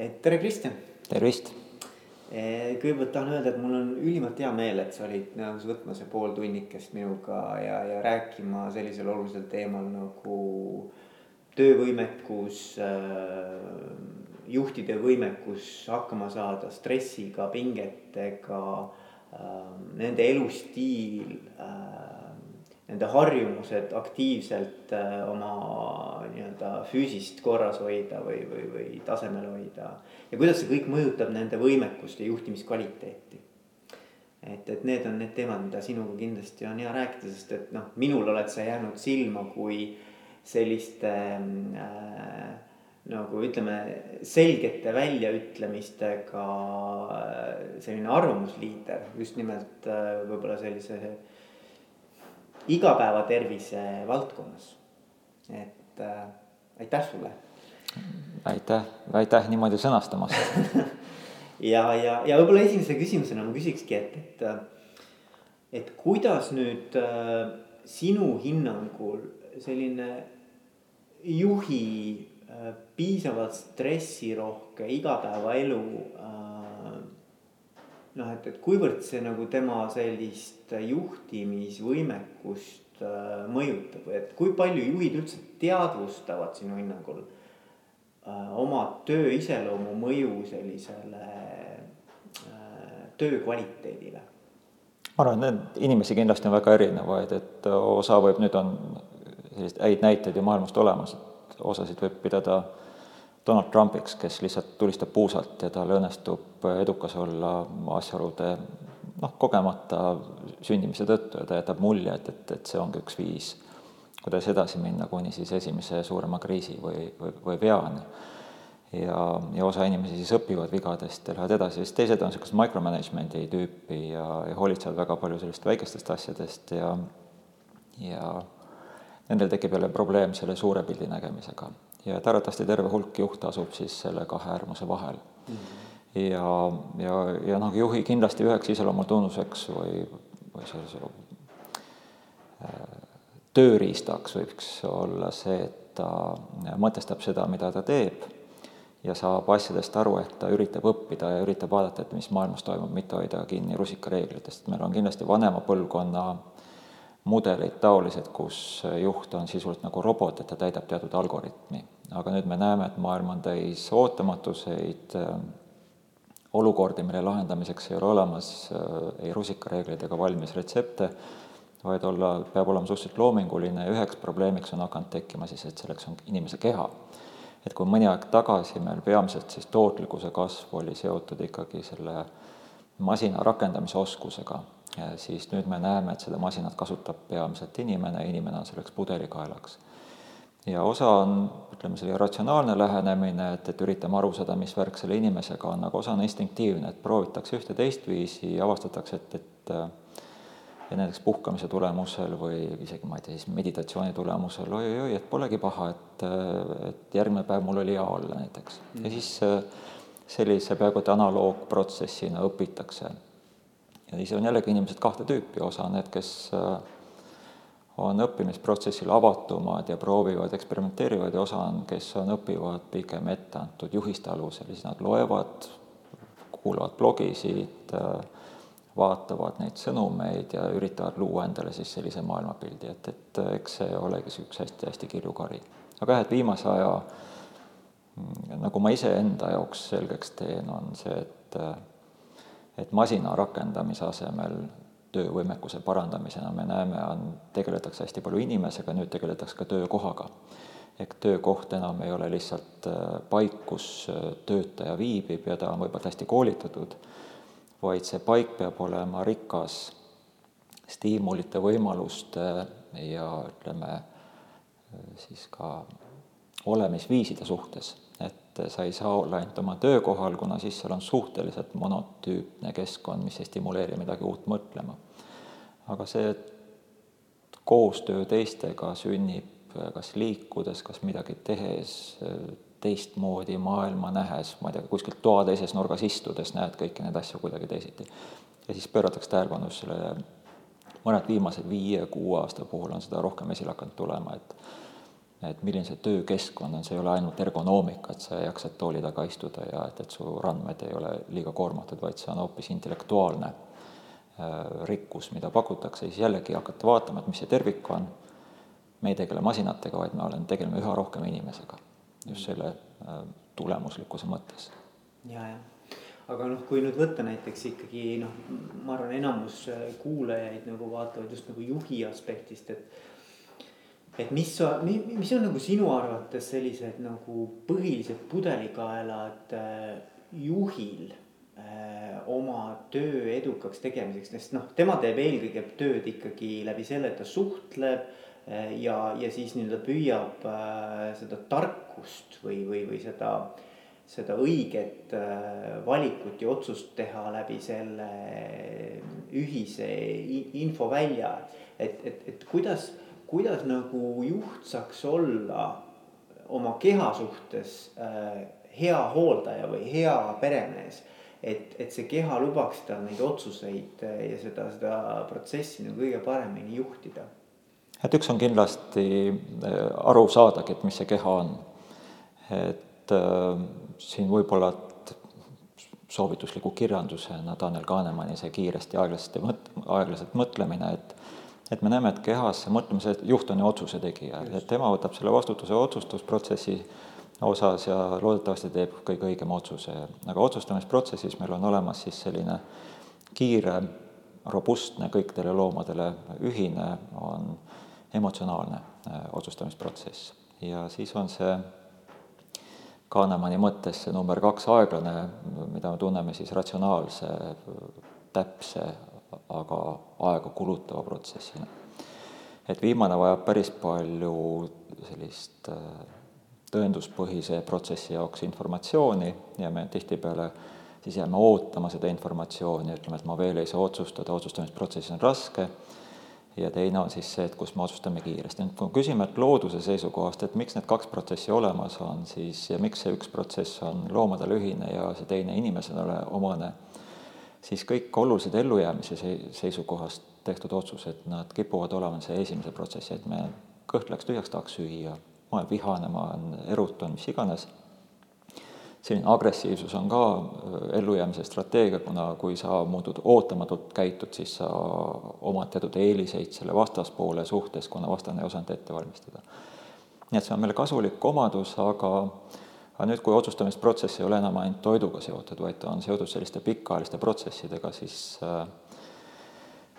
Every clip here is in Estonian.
et tere, Kristjan. tervist. kõigepealt tahan öelda, et mul on ülimalt hea meel, et sa olid nõus võtma see pool tunnikest minuga ja, ja rääkima sellisel olulisel teemal nagu töövõimekus äh, juhtide võimekus hakkama saada stressiga, pingetega äh,, nende elustiil äh,, nende harjumused aktiivselt äh, oma nii-öelda füüsist korras hoida või, või, või tasemel hoida. ja kuidas see kõik mõjutab nende võimekust ja juhtimiskvaliteeti. et, et need on need teemad, mida sinuga kindlasti on hea rääkida, sest et noh, minul oled sa jäänud silma kui selliste äh, nagu ütleme, selgete väljaütlemistega äh, selline arvamusliider just nimelt äh, võib-olla sellise igapäevatervise valdkonnas. et äh, aitäh sulle. aitäh, aitäh niimoodi sõnastamast ja, ja, ja võib-olla esimese küsimusena ma küsikski, et, et, et kuidas nüüd äh, sinu hinnangul selline juhi äh, piisavalt stressirohke igapäevaelu äh, noh, et, et kuivõrd see nagu tema sellist juhtimisvõimekust äh, mõjutab et kui palju juhid üldse teadvustavad sinu hinnangul äh, oma töö iseloomu mõju sellisele äh, töö kvaliteedile? ma arvan, et inimesi kindlasti on väga erinevaid, et osa võib, nüüd on selliseid häid näiteid ju maailmast olemas, et osasid võib pidada äh, Donald Trumpiks, kes lihtsalt tulistab puusalt ja tal õnnestub edukas olla asjaolude noh, kogemata sündimise tõttu ja ta jätab mulje, et, et, et see ongi üks viis, kuidas edasi minna kuni siis esimese suurema kriisi või, või, või veani. ja, ja osa inimesi siis õpivad vigadest ja lähevad edasi, siis teised on niisugust micromanagement'i tüüpi ja, ja hoolitsevad väga palju sellist väikestest asjadest ja ja nendel tekib jälle probleem selle suure pildi nägemisega ja arvatavasti terve hulk juhte asub siis selle kahe äärmuse vahel mm. -hmm. Ja, ja, ja noh, juhi kindlasti üheks iseloomutunnuseks või, või sellise äh, tööriistaks võiks olla see, et ta mõtestab seda, mida ta teeb ja saab asjadest aru, et ta üritab õppida ja üritab vaadata, et mis maailmas toimub, mitte hoida kinni rusikareeglitest. meil on kindlasti vanema põlvkonna mudelid taolised, kus juht on sisuliselt nagu robot, et ta täidab teatud algoritmi. aga nüüd me näeme, et maailm on täis ootamatuseid äh, olukordi, mille lahendamiseks ei ole olemas äh, ei rusikareegleid ega valmis retsepte, vaid olla, peab olema suhteliselt loominguline ja üheks probleemiks on hakanud tekkima siis, et selleks on inimese keha. et kui mõni aeg tagasi meil peamiselt siis tootlikkuse kasv oli seotud ikkagi selle masina rakendamise oskusega siis nüüd me näeme, et seda masinat kasutab peamiselt inimene, inimene on selleks pudelikaelaks. Ja osa on, ütleme, selline ratsionaalne lähenemine, et, et üritame aru saada, mis värk selle inimesega on, aga osa on instinktiivne, et proovitakse ühte teistviisi ja avastatakse, et, et ja näiteks puhkamise tulemusel või isegi ma ei tea, siis meditatsiooni tulemusel oi-oi-oi, et polegi paha, et, et järgmine päev mul oli hea olla näiteks mm. -hmm. ja siis sellise peaaegu et analoogprotsessina õpitakse ja siis on jällegi inimesed kahte tüüpi, osa on need, kes äh, on õppimisprotsessil avatumad ja proovivad, eksperimenteerivad ja osa on, kes on, õpivad pigem etteantud juhiste alusel, siis nad loevad, kuulavad blogisid, vaatavad neid sõnumeid ja üritavad luua endale siis sellise maailmapildi, et, et eks see olegi üks hästi-hästi kirju kari. aga jah, et viimase aja, nagu ma iseenda jaoks selgeks teen, on see, et et masina rakendamise asemel töövõimekuse parandamisena me näeme, on, tegeletakse hästi palju inimesega, nüüd tegeletakse ka töökohaga. ehk töökoht enam ei ole lihtsalt äh, paik, kus äh, töötaja viibib ja ta on võib-olla hästi koolitatud, vaid see paik peab olema rikas stiimulite, võimaluste ja ütleme siis ka olemisviiside suhtes et sa ei saa olla ainult oma töökohal, kuna siis seal on suhteliselt monotüüpne keskkond, mis ei stimuleeri midagi uut mõtlema. aga see koostöö teistega sünnib kas liikudes, kas midagi tehes, teistmoodi maailma nähes, ma ei tea, kuskilt toa teises nurgas istudes näed kõiki neid asju kuidagi teisiti. ja siis pööratakse tähelepanu just sellele, mõned viimased viie-kuue aasta puhul on seda rohkem esile hakanud tulema, et et milline see töökeskkond on, see ei ole ainult ergonoomika, et sa jaksad tooli taga istuda ja et, et su randmed ei ole liiga koormatud, vaid see on hoopis intellektuaalne äh, rikkus, mida pakutakse, siis jällegi hakata vaatama, et mis see tervik on, me ei tegele masinatega, vaid me oleme, tegeleme üha rohkem inimesega, just selle äh, tulemuslikkuse mõttes. ja, jah, aga noh, kui nüüd võtta näiteks ikkagi noh, ma arvan, enamus äh, kuulajaid nagu vaatavad just nagu juhi aspektist, et et mis, mis on nagu sinu arvates sellised nagu põhilised pudelikaelad äh, juhil äh, oma töö edukaks tegemiseks, sest noh, tema teeb eelkõige tööd ikkagi läbi selle, et ta suhtleb äh, ja, ja siis nii-öelda püüab seda tarkust või, või, või seda seda õiget valikut ja otsust teha läbi selle ühise infovälja. et, et, et kuidas kuidas nagu juht saaks olla oma keha suhtes äh, hea hooldaja või hea peremees. et, et see keha lubaks tal neid otsuseid äh, ja seda, seda protsessi nagu kõige paremini juhtida. et üks on kindlasti äh, aru saadagi, et mis see keha on. et äh, siin võib-olla soovitusliku kirjandusena Daniel Kahnemani see kiiresti aeglaselt, aeglaselt mõtlemine, et et me näeme, et kehas mõtlemise juht on ju otsuse tegija, et tema võtab selle vastutuse otsustusprotsessi osas ja loodetavasti teeb kõige õigema otsuse, aga otsustamisprotsessis meil on olemas siis selline kiire, robustne, kõikidele loomadele ühine, on emotsionaalne äh, otsustamisprotsess. Ja siis on see Kahnemani mõttes see number kaks aeglane, mida me tunneme siis ratsionaalse, täpse, aga aega kulutava protsessina. et viimane vajab päris palju sellist äh, tõenduspõhise protsessi jaoks informatsiooni ja me tihtipeale siis jääme ootama seda informatsiooni, ütleme, et ma veel ei saa otsustada, otsustamisprotsess on raske, ja teine on siis see, et kus me otsustame kiiresti. nüüd kui küsime, et looduse seisukohast, et miks need kaks protsessi olemas on, siis ja miks see üks protsess on loomadele ühine ja see teine inimesele omane siis kõik olulised ellujäämise seisukohast tehtud otsused, nad kipuvad olema see esimese protsessi, et me kõht läks tühjaks, tahaks süüa, ma olen vihane, ma olen erutunud, mis iganes. selline agressiivsus on ka äh, ellujäämise strateegia, kuna kui sa muutud ootamatult käitud, siis sa omad teatud eeliseid selle vastaspoole suhtes, kuna vastane ei osanud ette valmistada. nii et see on meile kasulik omadus, aga aga nüüd, kui otsustamisprotsess ei ole enam ainult toiduga seotud, vaid ta on seotud selliste pikaajaliste protsessidega, siis äh,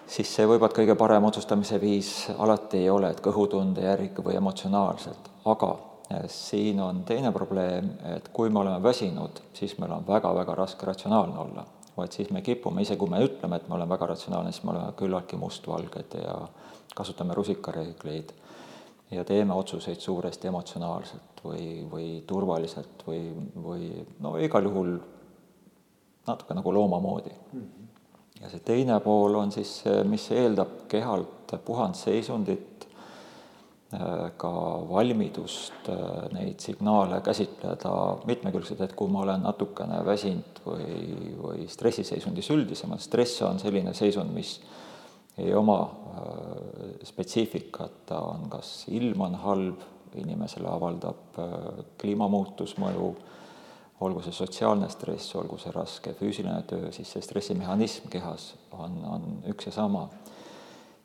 siis see võib-olla kõige parem otsustamise viis. Alati ei ole, et kõhutunde järgi või emotsionaalselt, aga äh, siin on teine probleem, et kui me oleme väsinud, siis meil on väga-väga raske ratsionaalne olla, vaid siis me kipume, isegi kui me ütleme, et me oleme väga ratsionaalne, siis me oleme küllaltki mustvalged ja kasutame rusikareegleid ja teeme otsuseid suuresti emotsionaalselt või, või turvaliselt või, või no igal juhul natuke nagu looma moodi mm. -hmm. ja see teine pool on siis see, mis eeldab kehalt puhandseisundit, äh, ka valmidust äh, neid signaale käsitleda mitmekülgselt, et kui ma olen natukene väsinud või, või stressiseisundis üldisemalt, stress on selline seisund, mis ei oma äh, spetsiifikat, ta on kas ilm on halb, inimesele avaldab äh, kliimamuutus mõju, olgu see sotsiaalne stress, olgu see raske füüsiline töö, siis see stressimehhanism kehas on, on üks ja sama.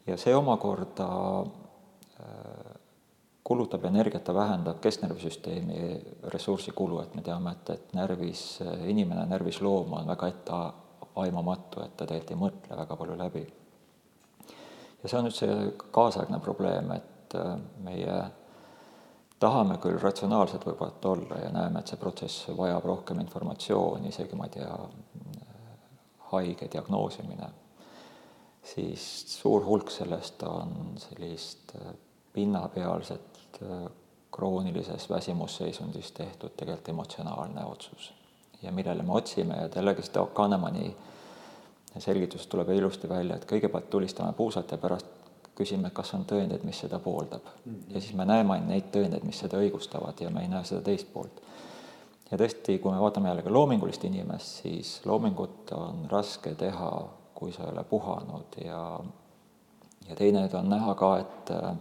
ja see omakorda äh, kulutab energiat, ta vähendab kesknärvisüsteemi ressursikulu, et me teame, et, et närvis inimene, närvis loom on väga etteaimamatu, et ta tegelikult ei mõtle väga palju läbi ja see on nüüd see kaasaegne probleem, et äh, meie tahame küll ratsionaalsed võib-olla olla ja näeme, et see protsess vajab rohkem informatsiooni, isegi ma ei tea, haige diagnoosimine, siis suur hulk sellest on sellist äh, pinnapealset äh, kroonilises väsimusseisundis tehtud tegelikult emotsionaalne otsus. ja millele me otsime ja jällegi seda Kahnemani selgitusest tuleb ilusti välja, et kõigepealt tulistame puusalt ja pärast küsime, kas on tõendeid, mis seda pooldab mm. ja siis me näeme ainult neid tõendeid, mis seda õigustavad ja me ei näe seda teist poolt. ja tõesti, kui me vaatame jällegi loomingulist inimest, siis loomingut on raske teha, kui sa ei ole puhanud ja ja teine on näha ka, et äh,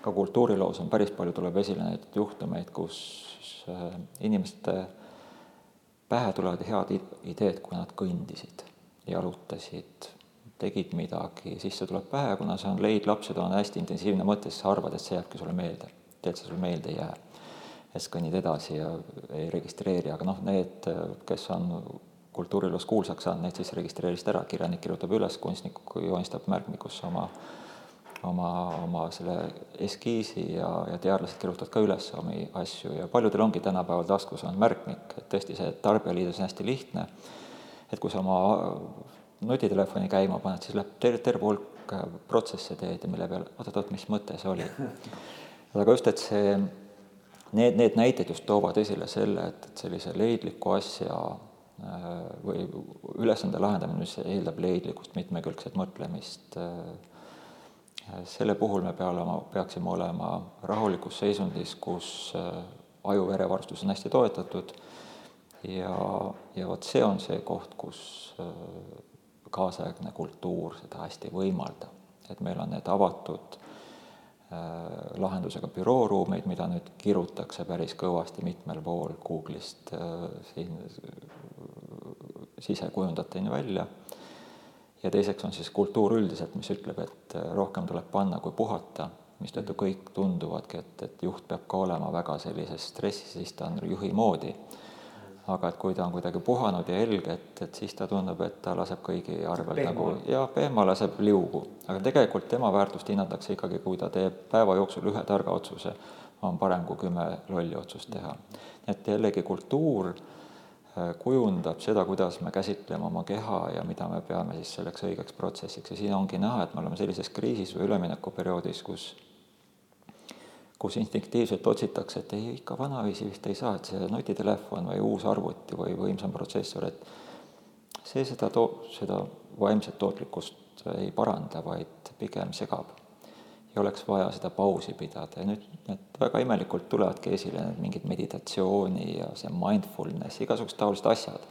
ka kultuuriloos on päris palju, tuleb esile neid juhtumeid, kus inimeste pähe tulevad head ideed, kui nad kõndisid, jalutasid, tegid midagi, siis see tuleb pähe, kuna see on leid, lapsed on hästi intensiivne mõte, siis sa arvad, et see jääbki sulle meelde. tead, see sulle meelde ei jää. ja siis kõnnid edasi ja ei registreeri, aga noh, need, kes on kultuuriloos kuulsaks saanud, need siis registreerisid ära, kirjanik kirjutab üles, kunstnik joonistab märkmikusse oma oma, oma selle eskiisi ja, ja teadlased kirjutavad ka üles omi asju ja paljudel ongi tänapäeval taskus on märkmik, et tõesti see Tarbijaliidus on hästi lihtne, et kui sa oma nutitelefoni käima paned, siis läheb ter-, terve hulk protsesse teed ja mille peale, oot-oot, mis mõte see oli. aga just, et see, need, need näited just toovad esile selle, et, et sellise leidliku asja äh, või ülesande lahendamine, mis eeldab leidlikkust, mitmekülgset mõtlemist, äh, selle puhul me peame olema, peaksime olema rahulikus seisundis, kus äh, aju-verevarstus on hästi toetatud ja, ja vot see on see koht, kus kaasaegne kultuur seda hästi ei võimalda. et meil on need avatud äh, lahendusega bürooruumeid, mida nüüd kirutakse päris kõvasti mitmel pool Google'ist äh, siin sisekujundajateni välja, ja teiseks on siis kultuur üldiselt, mis ütleb, et äh, rohkem tuleb panna kui puhata, mistõttu kõik tunduvadki, et, et juht peab ka olema väga sellises stressis, siis ta on juhi moodi aga et kui ta on kuidagi puhanud ja helge, et, et siis ta tundub, et ta laseb kõigi arvel nagu ja pehma laseb liugu, aga tegelikult tema väärtust hinnatakse ikkagi, kui ta teeb päeva jooksul ühe targa otsuse, on parem kui kümme lolli otsust teha. nii et jällegi kultuur äh, kujundab seda, kuidas me käsitleme oma keha ja mida me peame siis selleks õigeks protsessiks. Ja siin ongi näha, et me oleme sellises kriisis või üleminekuperioodis, kus kus instinktiivselt otsitakse, et ei, ikka vanaviisi vist ei saa, et see nutitelefon või uus arvuti või võimsam protsessor, et see seda to-, seda vaimset tootlikkust ei paranda, vaid pigem segab. ja oleks vaja seda pausi pidada ja nüüd need väga imelikult tulevadki esile need mingid meditatsiooni ja see mindfulness, igasugused taolised asjad.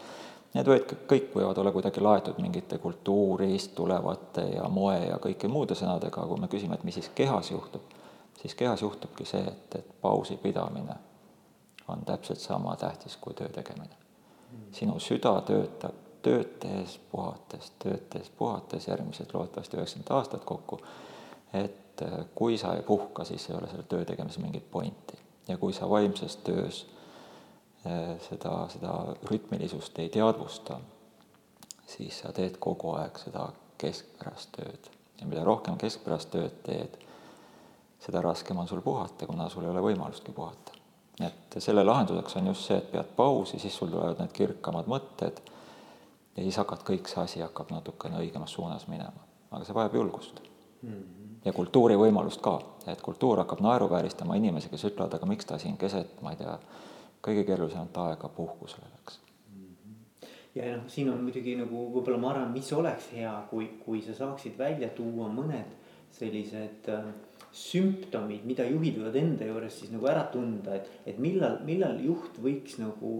Need võid, kõik võivad olla kuidagi laetud mingite kultuurist tulevate ja moe ja kõike muude sõnadega, kui me küsime, et mis siis kehas juhtub siis kehas juhtubki see, et, et pausi pidamine on täpselt sama tähtis kui töö tegemine. sinu süda töötab tööd tehes, puhates, tööd tehes, puhates, järgmised loodetavasti üheksakümmend aastat kokku, et äh, kui sa ei puhka, siis ei ole selle töö tegemisel mingit pointi. ja kui sa vaimses töös äh, seda, seda rütmilisust ei teadvusta, siis sa teed kogu aeg seda keskpärast tööd. ja mida rohkem keskpärast tööd teed, seda raskem on sul puhata, kuna sul ei ole võimalustki puhata. nii et selle lahenduseks on just see, et pead pausi, siis sul tulevad need kirkamad mõtted ja siis hakkad, kõik see asi hakkab natukene õigemas suunas minema. aga see vajab julgust mm. -hmm. ja kultuuri võimalust ka, et kultuur hakkab naeruvääristama inimesi, kes ütlevad, aga miks ta siin keset, ma ei tea, kõige keerulisemat aega puhkusele läks mm-hmm. ja noh, siin on muidugi nagu võib-olla ma arvan, mis oleks hea, kui, kui sa saaksid välja tuua mõned sellised äh, sümptomid, mida juhid võivad enda juures siis nagu ära tunda, et, et millal, millal juht võiks nagu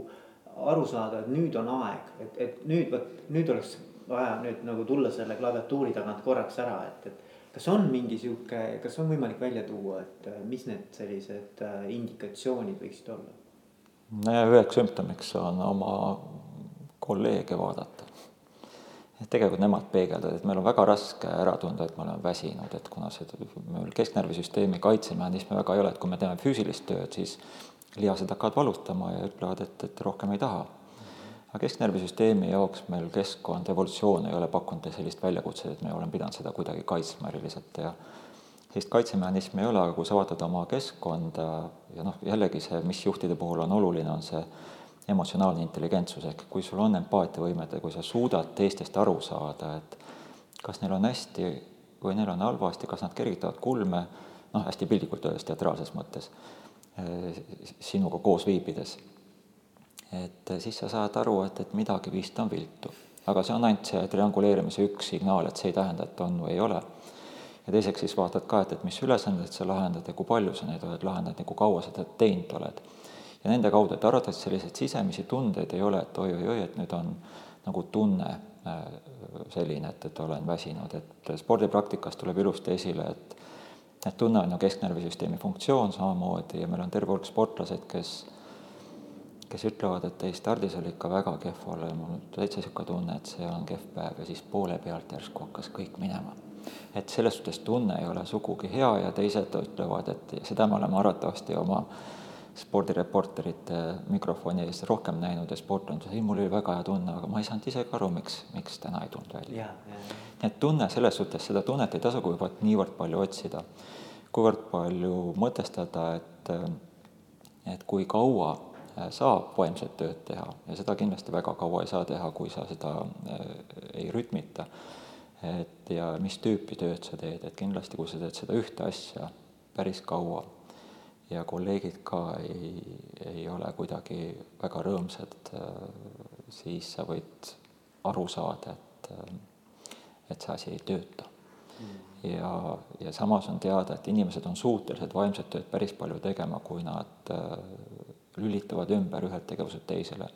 aru saada, et nüüd on aeg, et, et nüüd vot, nüüd oleks vaja nüüd nagu tulla selle klaviatuuri tagant korraks ära, et, et. kas on mingi sihuke, kas on võimalik välja tuua, et mis need sellised äh, indikatsioonid võiksid olla? üheks sümptomiks on oma kolleege vaadata et tegelikult nemad peegeldavad, et meil on väga raske ära tunda, et me oleme väsinud, et kuna see, meil kesknärvisüsteemi kaitsemehhanisme väga ei ole, et kui me teeme füüsilist tööd, siis lihased hakkavad valutama ja ütlevad, et, et rohkem ei taha. aga kesknärvisüsteemi jaoks meil keskkond, evolutsioon ei ole pakkunud sellist väljakutset, et me oleme pidanud seda kuidagi kaitsma eriliselt ja sellist kaitsemehhanismi ei ole, aga kui sa vaatad oma keskkonda ja noh, jällegi see, mis juhtide puhul on oluline, on see emotsionaalne intelligentsus, ehk kui sul on empaatiavõimet ja kui sa suudad teistest aru saada, et kas neil on hästi või neil on halvasti, kas nad kergitavad kulme, noh, hästi piltlikult öeldes teatraalses mõttes, eh, sinuga koos viibides. et siis sa saad aru, et, et midagi vist on viltu. aga see on ainult see trianguleerimise üks signaal, et see ei tähenda, et on või ei ole. ja teiseks siis vaatad ka, et, et mis ülesanded sa lahendad ja kui palju sa neid oled lahendanud ja kui kaua sa teinud oled ja nende kaudu, et arvatavasti selliseid sisemisi tundeid ei ole, et oi-oi-oi, et nüüd on nagu tunne äh, selline, et, et olen väsinud, et spordipraktikas tuleb ilusti esile, et et tunne on ju kesknärvisüsteemi funktsioon samamoodi ja meil on terve hulk sportlased, kes kes ütlevad, et ei, stardis oli ikka väga kehv olla ja mul täitsa niisugune tunne, et see on kehv päev ja siis poole pealt järsku hakkas kõik minema. et selles suhtes tunne ei ole sugugi hea ja teised ütlevad, et seda me oleme arvatavasti oma spordireporterite mikrofoni ees rohkem näinud ja sportlased, ei, mul oli väga hea tunne, aga ma ei saanud isegi aru, miks, miks täna ei tulnud välja. nii et tunne selles suhtes, seda tunnet ei tasu kuivõrd niivõrd palju otsida, kuivõrd palju mõtestada, et et kui kaua Äh, saab vaimset tööd teha ja seda kindlasti väga kaua ei saa teha, kui sa seda äh, ei rütmita. et ja mis tüüpi tööd sa teed, et kindlasti, kui sa teed seda ühte asja päris kaua ja kolleegid ka ei, ei ole kuidagi väga rõõmsad, äh, siis sa võid aru saada, et, et see asi ei tööta mm. ja, ja samas on teada, et inimesed on suutelised vaimset tööd päris palju tegema, kui nad lülituvad ümber ühelt tegevuselt teisele.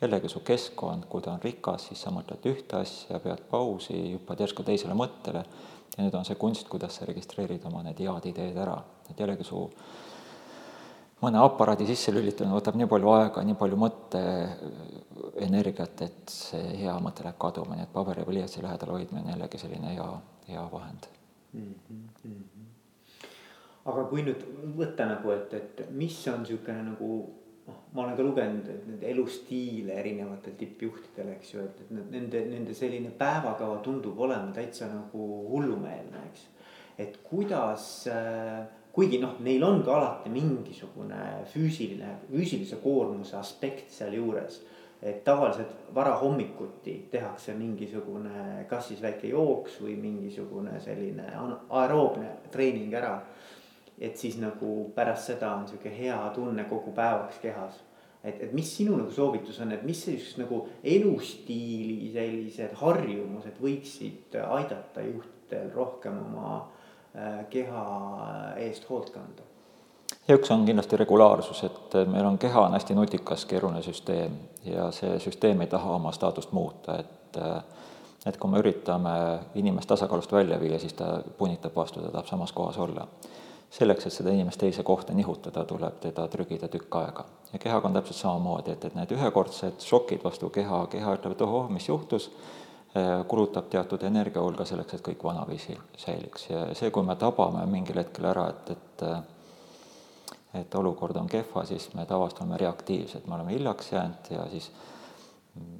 jällegi su keskkond, kui ta on rikas, siis sa mõtled ühte asja, pead pausi, hüppad järsku teisele mõttele ja nüüd on see kunst, kuidas sa registreerid oma need head ideed ära, et jällegi su mõne aparaadi sisse lülitamine võtab nii palju aega, nii palju mõtteenergiat, et see hea mõte läheb kaduma, nii et paberi või pliiatsi lähedal hoidmine on jällegi selline hea, hea vahend mm. -hmm aga kui nüüd võtta nagu, et, et mis on niisugune nagu noh, ma olen ka lugenud, nende elustiile erinevatel tippjuhtidel, eks ju, et, et nende, nende selline päevakava tundub olema täitsa nagu hullumeelne, eks. et kuidas, kuigi noh, neil on ka alati mingisugune füüsiline, füüsilise koormuse aspekt sealjuures. et tavaliselt varahommikuti tehakse mingisugune, kas siis väike jooks või mingisugune selline aeroobne treening ära et siis nagu pärast seda on sihuke hea tunne kogu päevaks kehas. et, et mis sinu nagu soovitus on, et mis sellised nagu elustiili sellised harjumused võiksid aidata juhtidel rohkem oma keha eest hoolt kanda? ja üks on kindlasti regulaarsus, et meil on keha on hästi nutikas, keeruline süsteem ja see süsteem ei taha oma staatust muuta, et et kui me üritame inimest tasakaalust välja viia, siis ta punitab vastu, ta tahab samas kohas olla selleks, et seda inimest teise kohta nihutada, tuleb teda trügida tükk aega. ja kehaga on täpselt samamoodi, et, et need ühekordsed šokid vastu keha, keha ütleb, et ohoh, mis juhtus, kulutab teatud energiahulga selleks, et kõik vanaviisi säiliks ja see, kui me tabame mingil hetkel ära, et, et et olukord on kehva, siis me tavaliselt oleme reaktiivsed, me oleme hiljaks jäänud ja siis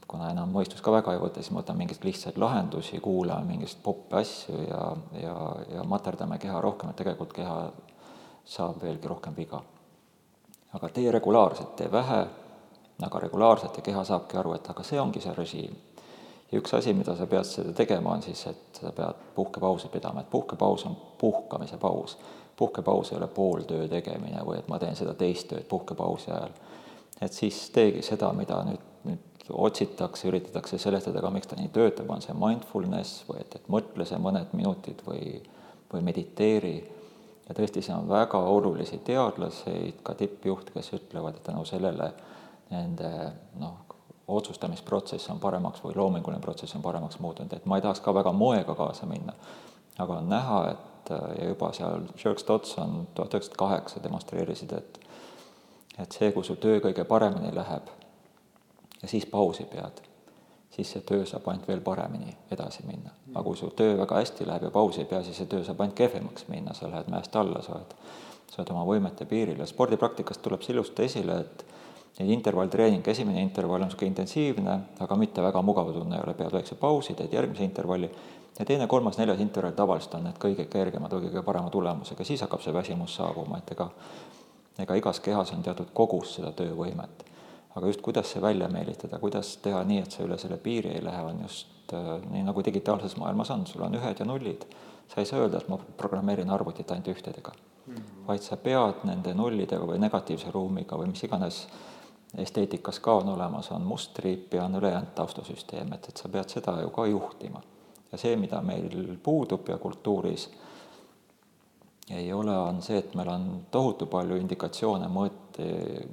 kuna enam mõistus ka väga ei võta, siis ma võtan mingeid lihtsaid lahendusi, kuulan mingeid poppe asju ja, ja, ja materdame keha rohkem, et tegelikult keha saab veelgi rohkem viga. aga tee regulaarselt, tee vähe, aga regulaarselt ja keha saabki aru, et aga see ongi see režiim. Ja üks asi, mida sa pead seda tegema, on siis, et sa pead puhkepausi pidama, et puhkepaus on puhkamise paus. puhkepaus ei ole pooltöö tegemine või et ma teen seda teist tööd puhkepausi ajal. et siis teegi seda, mida nüüd, nüüd otsitakse, üritatakse seletada ka, miks ta nii töötab, on see mindfulness või et, et mõtle see mõned minutid või, või mediteeri. ja tõesti, siin on väga olulisi teadlasi, ka tippjuhte, kes ütlevad, et tänu sellele nende noh, otsustamisprotsess on paremaks või loominguline protsess on paremaks muutunud, et ma ei tahaks ka väga moega kaasa minna, aga on näha, et ja juba seal Jerks Dodson tuhat üheksasada kaheksa demonstreerisid, et et see, kui su töö kõige paremini läheb, ja siis pausi pead, siis see töö saab ainult veel paremini edasi minna. aga kui su töö väga hästi läheb ja pausi ei pea, siis see töö saab ainult kehvemaks minna, sa lähed mäest alla, sa oled, sa oled oma võimete piiril. Ja spordipraktikast tuleb see ilusti esile, et neid intervalltreening, esimene intervall on niisugune intensiivne, aga mitte väga mugav tunne ei ole, pead väikse pausi, teed järgmise intervalli ja teine, kolmas, neljas intervall tavaliselt on need kõige kergemad või kõige parema tulemusega, siis hakkab see väsimus saabuma, et ega ega igas kehas on teatud kogus seda töövõimet aga just kuidas see välja meelitada, kuidas teha nii, et see üle selle piiri ei lähe, on just äh, nii, nagu digitaalses maailmas on, sul on ühed ja nullid. sa ei saa öelda, et ma programmeerin arvutit ainult ühtedega mm, -hmm. vaid sa pead nende nullidega või negatiivse ruumiga või mis iganes esteetikas ka on olemas, on mustriip ja on ülejäänud taustasüsteem, et, et sa pead seda ju ka juhtima. ja see, mida meil puudub ja kultuuris ei ole, on see, et meil on tohutu palju indikatsioone, mõõt,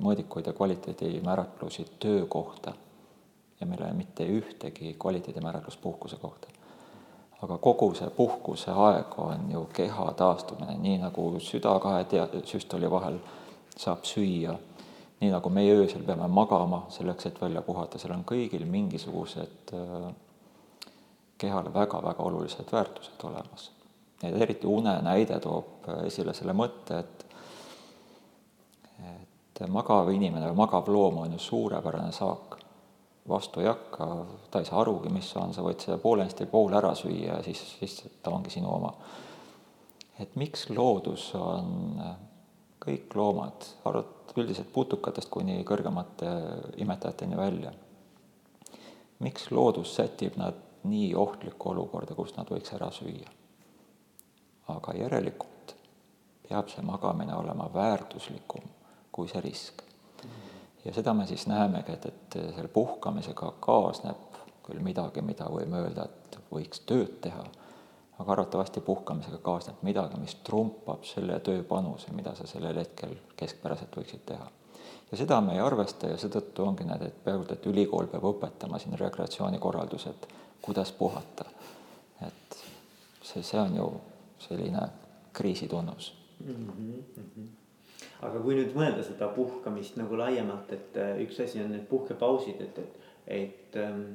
mõõdikuid ja kvaliteedimääratlusi töökohta ja meil ei ole mitte ühtegi kvaliteedimääratlust puhkuse kohta. aga kogu see puhkuse aeg on ju keha taastumine, nii nagu süda kahe tea-, süstoli vahel saab süüa, nii nagu meie öösel peame magama selleks, et välja puhata, seal on kõigil mingisugused äh, kehale väga-väga olulised väärtused olemas. ja eriti une näide toob esile selle mõtte, et et magav inimene või magav loom on ju suurepärane saak. vastu ei hakka, ta ei saa arugi, mis on, sa võid seda poolenisti poole ära süüa ja siis, siis ta ongi sinu oma. et miks loodus on, kõik loomad, arvat-, üldiselt putukatest kuni kõrgemate imetajateni välja, miks loodus sätib nad nii ohtlikku olukorda, kus nad võiks ära süüa? aga järelikult peab see magamine olema väärtuslikum kui see risk. ja seda me siis näemegi, et, et selle puhkamisega kaasneb küll midagi, mida võime öelda, et võiks tööd teha, aga arvatavasti puhkamisega kaasneb midagi, mis trumpab selle tööpanuse, mida sa sellel hetkel keskpäraselt võiksid teha. ja seda me ei arvesta ja seetõttu ongi need, et peaaegu et ülikool peab õpetama siin rekreatsioonikorraldused, kuidas puhata. et see, see on ju selline kriisi tunnus mm. -hmm aga kui nüüd mõelda seda puhkamist nagu laiemalt, et äh, üks asi on need puhkepausid, et, et, et. Ähm,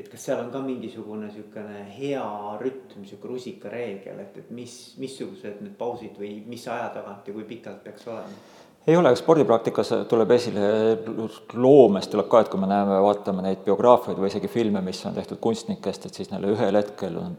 et kas seal on ka mingisugune sihukene hea rütm, sihuke rusikareegel, et, et mis, missugused need pausid või mis aja tagant ja kui pikalt peaks olema? ei ole, spordipraktikas tuleb esile, loomes tuleb ka, et kui me näeme, vaatame neid biograafiaid või isegi filme, mis on tehtud kunstnikest, et siis neil ühel hetkel on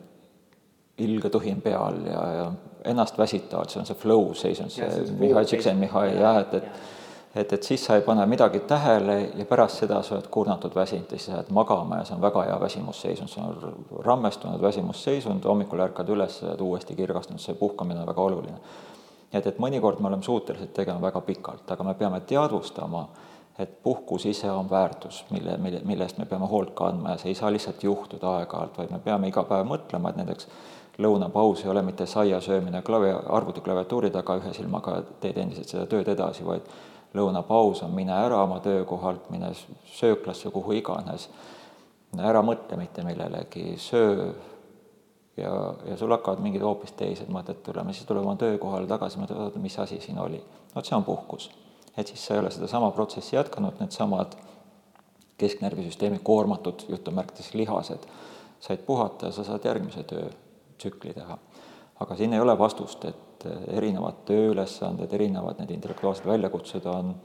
ilge tuhin peal ja, ja ennast väsitavad, see on see flow seisund, see, Mihhail Csikszentmihalj jah, et, et et, et siis sa ei pane midagi tähele ja pärast seda sa oled kurnatud väsinud ja siis lähed magama ja see on väga hea väsimusseisund, see on rammestunud väsimusseisund, hommikul ärkad üles ja oled uuesti kirgastunud, see puhkamine on väga oluline. et, et mõnikord me oleme suutelised tegema väga pikalt, aga me peame teadvustama, et puhkus ise on väärtus, mille, mille, mille eest me peame hoolt kandma ja see ei saa lihtsalt juhtuda aeg-ajalt, vaid me peame iga päev mõtlema, et näiteks lõunapaus ei ole mitte saia söömine klavi, arvutiklaviatuuri taga, ühe silmaga teed endiselt seda tööd edasi, vaid lõunapaus on mine ära oma töökohalt, mine sööklasse, kuhu iganes, ära mõtle mitte millelegi, söö ja, ja sul hakkavad mingid hoopis teised mõtted tulema, siis tuleb oma töökohale tagasi, mõtled, oota, mis asi siin oli. vot see on puhkus. et siis sa ei ole sedasama protsessi jätkanud, needsamad kesknärvisüsteemi koormatud jutumärkides lihased said puhata ja sa saad järgmise töö tsükli teha. Aga siin ei ole vastust, et erinevad tööülesanded, erinevad need intellektuaalsed väljakutsed on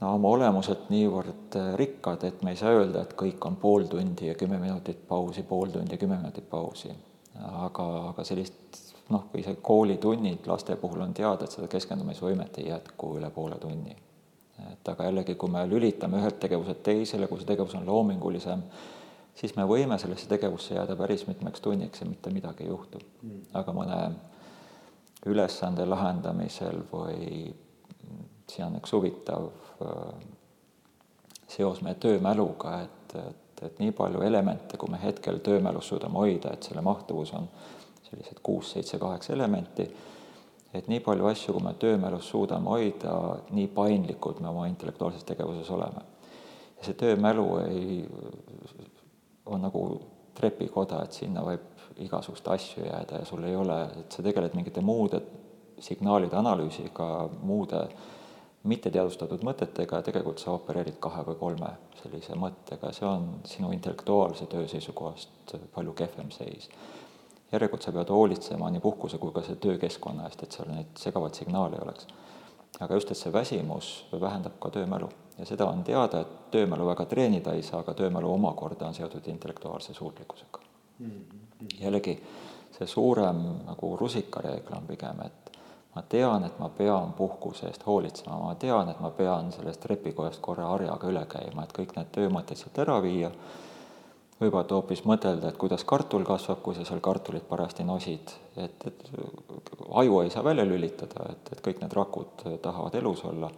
no oma olemuselt niivõrd rikkad, et me ei saa öelda, et kõik on pool tundi ja kümme minutit pausi, pool tundi ja kümme minutit pausi. aga, aga sellist noh, kui see koolitunnid laste puhul on teada, et seda keskendumisvõimet ei jätku üle poole tunni. et aga jällegi, kui me lülitame ühelt tegevuselt teisele, kui see tegevus on loomingulisem, siis me võime sellesse tegevusse jääda päris mitmeks tunniks ja mitte midagi ei juhtu mm.. aga mõne ülesande lahendamisel või siin on üks huvitav äh, seos meie töömäluga, et, et, et nii palju elemente, kui me hetkel töömälus suudame hoida, et selle mahtuvus on sellised kuus, seitse, kaheksa elementi, et nii palju asju, kui me töömälus suudame hoida, nii paindlikud me oma intellektuaalses tegevuses oleme. ja see töömälu ei on nagu trepikoda, et sinna võib igasuguseid asju jääda ja sul ei ole, et sa tegeled mingite muude signaalide analüüsiga, muude mitteteadvustatud mõtetega ja tegelikult sa opereerid kahe või kolme sellise mõttega, see on sinu intellektuaalse töö seisukohast palju kehvem seis. järelikult sa pead hoolitsema nii puhkuse kui ka selle töökeskkonna eest, et seal neid segavaid signaale ei oleks. Aga just, et see väsimus vähendab ka töömälu ja seda on teada, et töömälu väga treenida ei saa, aga töömälu omakorda on seotud intellektuaalse suutlikkusega mm. -hmm. jällegi see suurem nagu rusikareegel on pigem, et ma tean, et ma pean puhkuse eest hoolitsema, ma tean, et ma pean sellest trepikojast korra harjaga üle käima, et kõik need töömõtted sealt ära viia, võivad hoopis mõtelda, et kuidas kartul kasvab, kui sa seal kartulit parajasti nosid, et, et aju ei saa välja lülitada, et, et kõik need rakud tahavad elus olla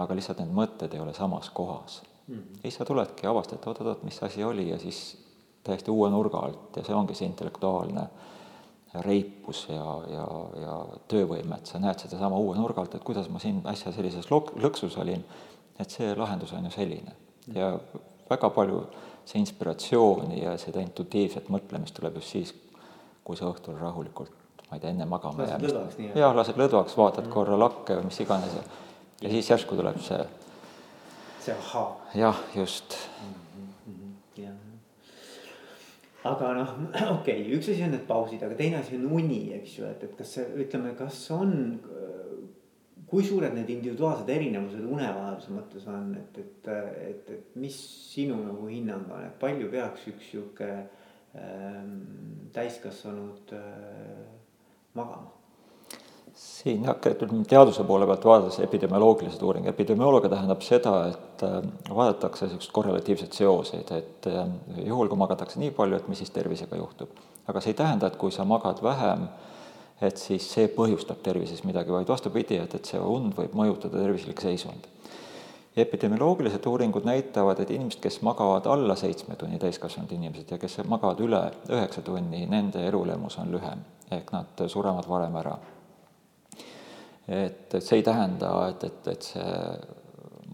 aga lihtsalt need mõtted ei ole samas kohas mm. -hmm. siis sa tuledki, avastad, et oot-oot, mis asi oli ja siis täiesti uue nurga alt ja see ongi see intellektuaalne reipus ja, ja, ja töövõime, et sa näed sedasama uue nurga alt, et kuidas ma siin äsja sellises lok-, lõksus olin, et see lahendus on ju selline. ja väga palju see inspiratsiooni ja seda intuitiivset mõtlemist tuleb just siis, kui sa õhtul rahulikult, ma ei tea, enne magama nii-öelda. jah, lased lõdvaks, vaatad mm. korra lakke või mis iganes ja, ja siis järsku tuleb see. see ahhaa. jah, just mm. -hmm. jah. aga noh, okei okay,, üks asi on need pausid, aga teine asi on uni, eks ju, et, et kas see, ütleme, kas on kui suured need individuaalsed erinevused unevajaduse mõttes on, et, et, et, et mis sinu nagu hinnang on, et palju peaks üks sihuke ähm, täiskasvanud äh, magama? siin jah, ütleme teaduse poole pealt vaadates epidemioloogilised uuring, epidemioloogia tähendab seda, et äh, vaadatakse niisuguseid korrelatiivseid seoseid, et äh, juhul, kui magatakse nii palju, et mis siis tervisega juhtub. aga see ei tähenda, et kui sa magad vähem äh,, et siis see põhjustab tervises midagi, vaid vastupidi, et, et see und võib mõjutada tervislik seisund. epidemioloogilised uuringud näitavad, et inimesed, kes magavad alla seitsme tunni, täiskasvanud inimesed, ja kes magavad üle üheksa tunni, nende elulemus on lühem, ehk nad surevad varem ära. et, et see ei tähenda, et, et, et see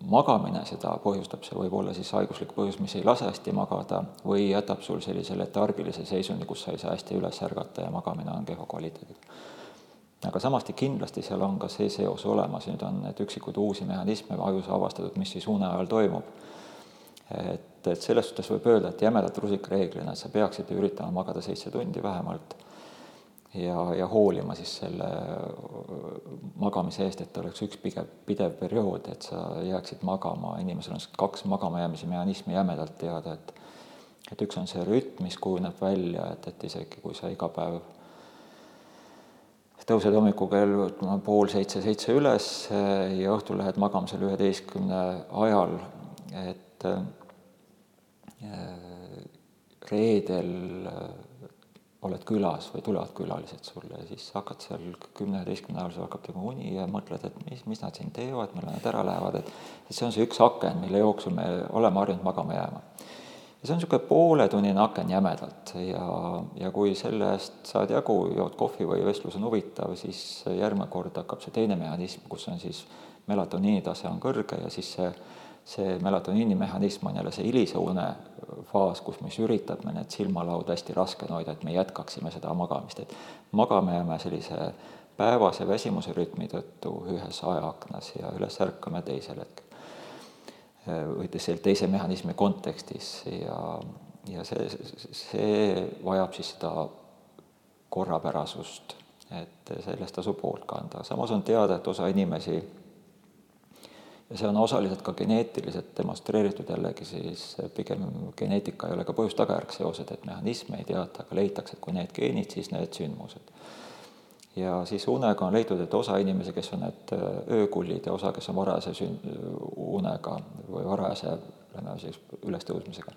magamine seda põhjustab, see võib olla siis haiguslik põhjus, mis ei lase hästi magada või jätab sul sellise letargilise seisundi, kus sa ei saa hästi üles ärgata ja magamine on kehva kvaliteediga. aga samasti kindlasti seal on ka see seos olemas, nüüd on need üksikud uusi mehhanisme ajus avastatud, mis siis une ajal toimub. et, et selles suhtes võib öelda, et jämedalt rusikareeglina, et sa peaksid üritama magada seitse tundi vähemalt ja, ja hoolima siis selle magamise eest, et oleks üks pigev, pidev periood, et sa jääksid magama, inimesel on kaks magamajäämise mehhanismi jämedalt teada, et et üks on see rütm, mis kujuneb välja, et, et isegi kui sa iga päev tõused hommikul kell ütleme pool seitse, seitse üles ja õhtul lähed magama seal üheteistkümne ajal, et äh, reedel oled külas või tulevad külalised sulle ja siis hakkad seal kümne-üheteistkümne ajal, sul hakkab nagu uni ja mõtled, et mis, mis nad siin teevad, millal nad ära lähevad, et et see on see üks aken, mille jooksul me oleme harjunud magama jääma. ja see on niisugune pooletunnine aken jämedalt ja, ja kui sellest saad jagu, jood kohvi või vestlus on huvitav, siis järgmine kord hakkab see teine mehhanism, kus on siis melatoniini tase on kõrge ja siis see see melatoniini mehhanism on jälle see hilise une faas, kus me need silmalaud hästi raskena hoida, et me jätkaksime seda magamist, et magame jääme sellise päevase väsimuse rütmi tõttu ühes ajaaknas ja üles ärkame teisel hetkel. või selle teise mehhanismi kontekstis ja, ja see, see vajab siis seda korrapärasust, et sellest tasub hoolt kanda, samas on teada, et osa inimesi ja see on osaliselt ka geneetiliselt demonstreeritud jällegi siis pigem geneetika ei ole ka põhjus-tagajärg seosed, et mehhanisme ei teata, aga leitakse, et kui need geenid, siis need sündmused. ja siis unega on leitud, et osa inimesi, kes on need äh, öökullid ja osa, kes on varajase sün-, unega või varajase, ülestõusmisega,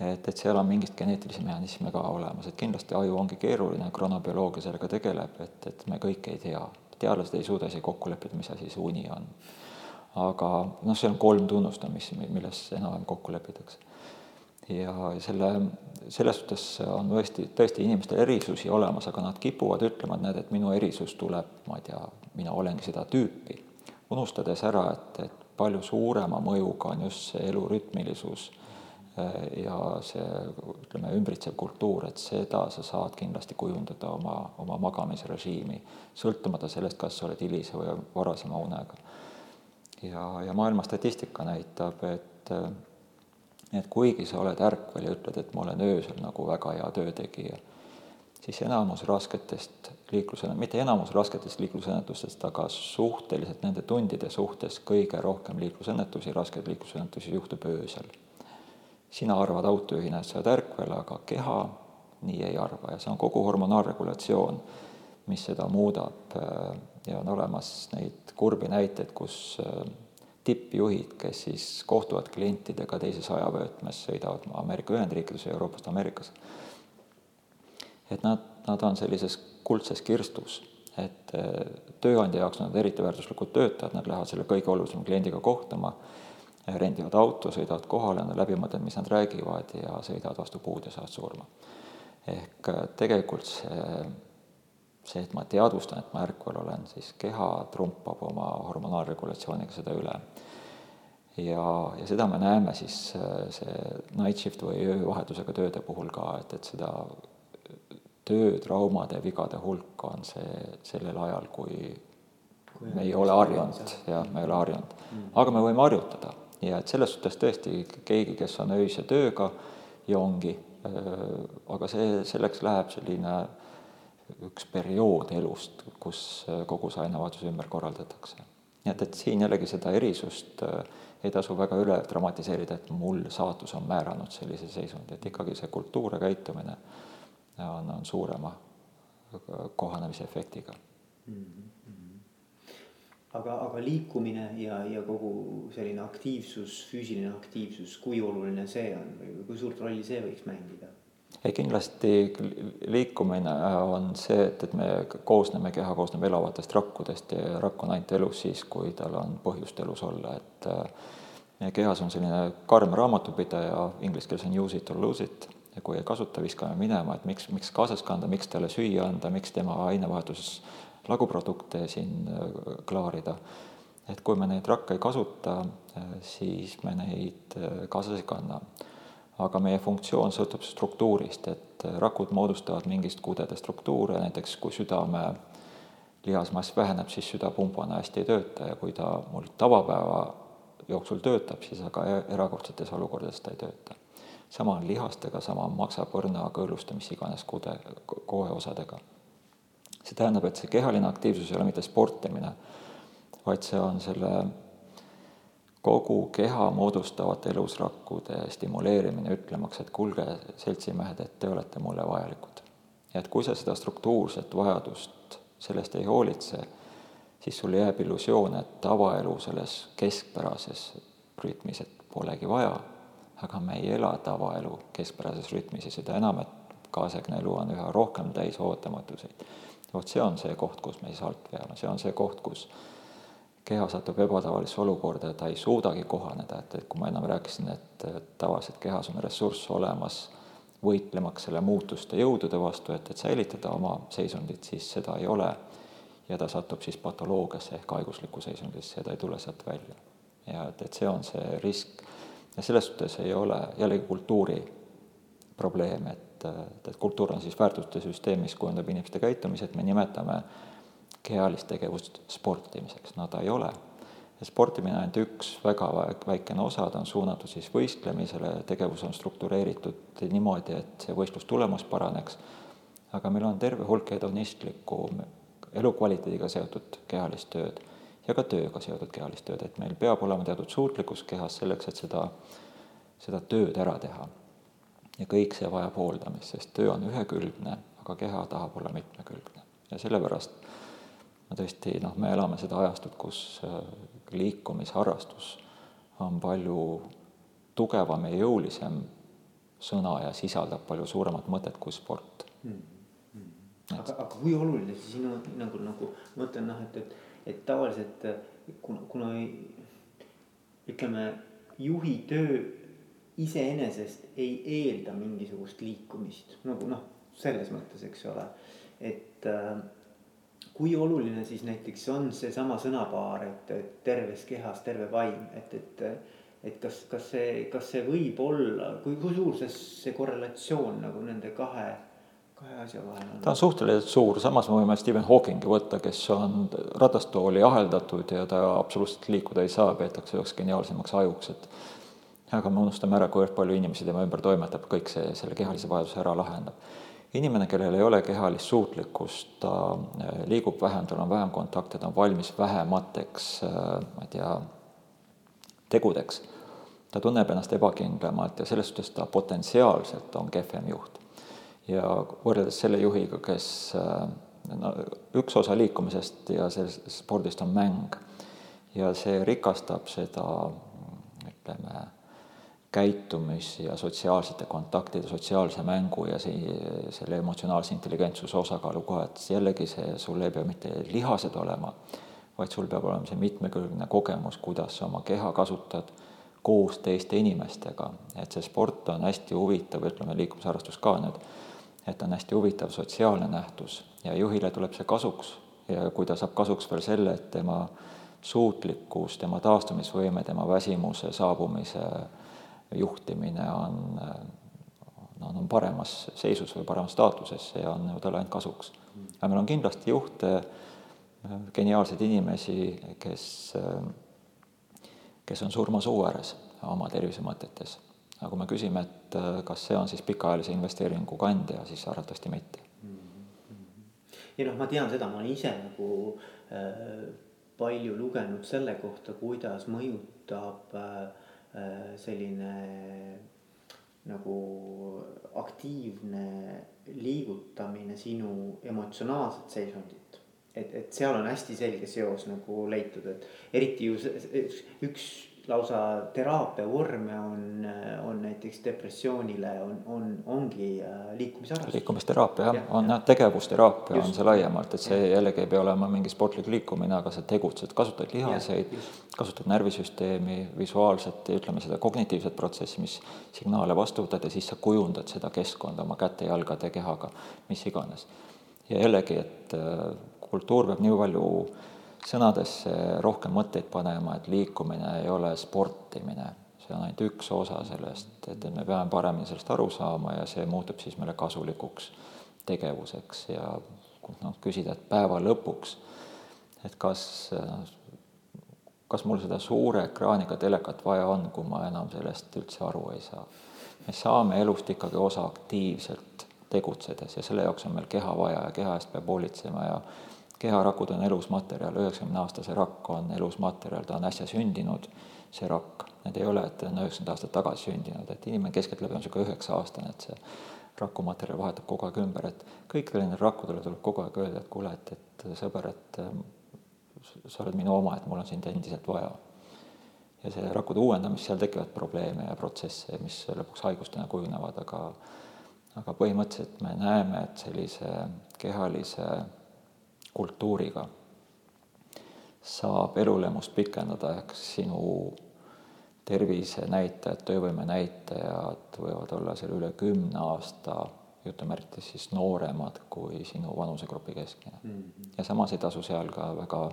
et, et seal on mingit geneetilisi mehhanisme ka olemas, et kindlasti aju ongi keeruline, kronobioloogia sellega tegeleb, et, et me kõike ei tea. teadlased ei suuda isegi kokku leppida, mis asi see uni on aga noh, see on kolm tunnust, mis, milles enam-vähem kokku lepitakse. ja selle, selles suhtes on tõesti, tõesti inimestel erisusi olemas, aga nad kipuvad ütlema, et näed, et minu erisus tuleb, ma ei tea, mina olengi seda tüüpi, unustades ära, et, et palju suurema mõjuga on just see elurütmilisus eh, ja see, ütleme, ümbritsev kultuur, et seda sa saad kindlasti kujundada oma, oma magamisrežiimi, sõltumata sellest, kas sa oled hilise või varasema unega ja, ja maailma statistika näitab, et et kuigi sa oled ärkvel ja ütled, et ma olen öösel nagu väga hea töötegija, siis enamus rasketest liiklusõnne-, mitte enamus rasketest liiklusõnnetustest, aga suhteliselt nende tundide suhtes kõige rohkem liiklusõnnetusi, raskeid liiklusõnnetusi juhtub öösel. sina arvad autojuhina, et sa oled ärkvel, aga keha nii ei arva ja see on kogu hormonaalregulatsioon, mis seda muudab ja on olemas neid kurbi näiteid, kus äh, tippjuhid, kes siis kohtuvad klientidega teises ajavöötmes, sõidavad Ameerika Ühendriikides ja Euroopast Ameerikasse. et nad, nad on sellises kuldses kirstus, et äh, tööandja jaoks on nad eriti väärtuslikud töötajad, nad lähevad selle kõige olulisema kliendiga kohtuma, rendivad auto, sõidavad kohale, on läbi mõtelnud, mis nad räägivad ja sõidavad vastu puud ja saavad surma. ehk äh, tegelikult see see, et ma teadvustan, et ma ärkvel olen, siis keha trumpab oma hormonaalregulatsiooniga seda üle. ja, ja seda me näeme siis see night shift või öövahetusega tööde puhul ka, et, et seda töötraumade, vigade hulk on see sellel ajal, kui me ei ole harjunud, jah, me ei ole harjunud. Mm.. aga me võime harjutada. Ja et selles suhtes tõesti keegi, kes on öise tööga ja ongi, aga see, selleks läheb selline üks periood elust, kus kogu see ainevahetus ümber korraldatakse. nii et, et siin jällegi seda erisust ei tasu väga üle dramatiseerida, et mul saatus on määranud sellise seisundi, et ikkagi see kultuur ja käitumine on, on suurema kohanemise efektiga mm. -hmm aga, aga liikumine ja, ja kogu selline aktiivsus, füüsiline aktiivsus, kui oluline see on või kui suurt rolli see võiks mängida? Ei, kindlasti liikumine on see, et, et me koosneme, keha koosneb elavatest rakkudest ja rakk on ainult elus siis, kui tal on põhjust elus olla, et äh, meie kehas on selline karm raamatupidaja, inglise keeles on use it or lose it ja kui ei kasuta, viskame minema, et miks, miks kaasas kanda, miks talle süüa anda, miks tema ainevahetuses laguprodukte siin äh, klaarida. et kui me neid rakke ei kasuta, äh, siis me neid äh, kaasas ei kanna. Aga meie funktsioon sõltub struktuurist, et rakud moodustavad mingist kudede struktuure, näiteks kui südame lihasmass väheneb, siis südapumbana hästi ei tööta. Ja kui ta mul tavapäeva jooksul töötab, siis aga e-, erakordsetes olukordades ta ei tööta. sama on lihastega, sama on maksapõrna, kõõluste, mis iganes kude, koeosadega see tähendab, et see kehaline aktiivsus ei ole mitte sportimine, vaid see on selle kogu keha moodustavate elusrakkude stimuleerimine, ütlemaks, et kuulge, seltsimehed, et te olete mulle vajalikud. ja et kui sa seda struktuurset vajadust sellest ei hoolitse, siis sul jääb illusioon, et tavaelu selles keskpärases rütmis, et polegi vaja, aga me ei ela tavaelu keskpärases rütmis ja seda enam, et kaasaegne elu on üha rohkem täis ootamatuseid vot see on see koht, kus me siis alt veame, see on see koht, kus keha satub ebatavalisse olukorda ja ta ei suudagi kohaneda, et, et kui ma ennem rääkisin, et, et tavaliselt kehas on ressurss olemas võitlemaks selle muutuste jõudude vastu, et, et säilitada oma seisundit, siis seda ei ole. ja ta satub siis patoloogiasse ehk haiguslikku seisundisse ja ta ei tule sealt välja. ja et, et see on see risk ja selles suhtes ei ole jällegi kultuuri probleem, et et, et kultuur on siis väärtuste süsteem, mis kujundab inimeste käitumised, me nimetame kehalist tegevust sportimiseks, no ta ei ole. sportimine on ainult üks väga väikene osa, ta on suunatud siis võistlemisele, tegevus on struktureeritud niimoodi, et see võistlustulemus paraneks, aga meil on terve hulk hedonistlikku elukvaliteediga seotud kehalist tööd ja ka tööga seotud kehalist tööd, et meil peab olema teatud suutlikkus kehas selleks, et seda, seda tööd ära teha ja kõik see vajab hooldamist, sest töö on ühekülgne, aga keha tahab olla mitmekülgne. ja sellepärast ma tõesti, noh, me elame seda ajastut, kus äh, liikumisharrastus on palju tugevam ja jõulisem sõna ja sisaldab palju suuremat mõtet kui sport hmm.. Hmm. aga, aga kui oluline see sinu hinnangul nagu, ma mõtlen noh, et, et, et tavaliselt kuna, kuna ütleme, juhi töö iseenesest ei eelda mingisugust liikumist nagu noh, selles mõttes, eks ole, et äh, kui oluline siis näiteks on seesama sõnapaar, et, et terves kehas terve vaim, et, et. et kas, kas see, kas see võib olla, kui, kui suur see, see korrelatsioon nagu nende kahe, kahe asja vahel on? ta on suhteliselt suur, samas me võime Stephen Hawkingi võtta, kes on ratastooli aheldatud ja ta absoluutselt liikuda ei saa, peetakse üheks geniaalsemaks ajuks, et aga me unustame ära, kuivõrd palju inimesi tema ümber toimetab, kõik see selle kehalise vajaduse ära lahendab. Inimene, kellel ei ole kehalist suutlikkust, ta äh, liigub vähem, tal on vähem kontakte, ta on valmis vähemateks, äh, ma ei tea, tegudeks, ta tunneb ennast ebakindlamalt ja selles suhtes ta potentsiaalselt on kehvem juht. ja võrreldes selle juhiga, kes äh, no üks osa liikumisest ja sellest spordist on mäng ja see rikastab seda ütleme, käitumis ja sotsiaalsete kontaktide, sotsiaalse mängu ja see, selle emotsionaalse intelligentsuse osakaalu koha, et jällegi see, sul ei pea mitte lihased olema, vaid sul peab olema see mitmekülgne kogemus, kuidas sa oma keha kasutad koos teiste inimestega, et see sport on hästi huvitav, ütleme liikumisharrastus ka nüüd, et on hästi huvitav sotsiaalne nähtus ja juhile tuleb see kasuks. Ja kui ta saab kasuks veel selle, et tema suutlikkus, tema taastumisvõime, tema väsimuse saabumise juhtimine on noh, on paremas seisus või paremas staatuses, see on ju talle ainult kasuks. aga meil on kindlasti juhte, geniaalseid inimesi, kes, kes on surma suu ääres oma tervise mõtetes. aga kui me küsime, et kas see on siis pikaajalise investeeringu kandja, siis arvatavasti mitte. ja noh, ma tean seda, ma olen ise nagu äh, palju lugenud selle kohta, kuidas mõjutab äh, selline nagu aktiivne liigutamine sinu emotsionaalset seisundit. et, et seal on hästi selge seos nagu leitud, et eriti ju üks lausa teraapia vorme on, on näiteks depressioonile on, on, ongi äh, liikumisharrastus. liikumisteraapia jah ja,, on jah, tegevusteraapia just. on see laiemalt, et see jällegi ei pea olema mingi sportlik liikumine, aga sa tegutsed, kasutad lihaseid, kasutad närvisüsteemi, visuaalset ja ütleme seda kognitiivset protsessi, mis signaale vastu võtad ja siis sa kujundad seda keskkonda oma käte, jalgade, kehaga, mis iganes. ja jällegi, et äh, kultuur peab nii palju sõnadesse rohkem mõtteid panema, et liikumine ei ole sportimine, see on ainult üks osa sellest, et, me peame paremini sellest aru saama ja see muutub siis meile kasulikuks tegevuseks ja noh, küsida, et päeva lõpuks, et kas, kas mul seda suure ekraaniga telekat vaja on, kui ma enam sellest üldse aru ei saa. me saame elust ikkagi osa aktiivselt tegutsedes ja selle jaoks on meil keha vaja ja keha eest peab hoolitsema ja keharakud on elus materjal, üheksakümne aastase rakk on elus materjal, ta on äsja sündinud, see rakk, need ei ole, et ta on üheksakümmend aastat tagasi sündinud, et inimene keskeltläbi on niisugune üheksa aastane, et see rakumaterjal vahetub kogu aeg ümber, et kõikidele nendele rakkudele tuleb kogu aeg öelda, et kuule, et, et sõber, et sa oled minu oma, et mul on sind endiselt vaja. ja see rakkude uuendamist, seal tekivad probleeme ja protsesse, mis lõpuks haigustena kujunevad, aga aga põhimõtteliselt me näeme, et sellise kehalise kultuuriga saab elulemust pikendada, ehk sinu tervisenäitajad, töövõime näitajad võivad olla seal üle kümne aasta jutumärkides siis nooremad kui sinu vanusegrupi keskmine mm. -hmm. ja samas ei tasu seal ka väga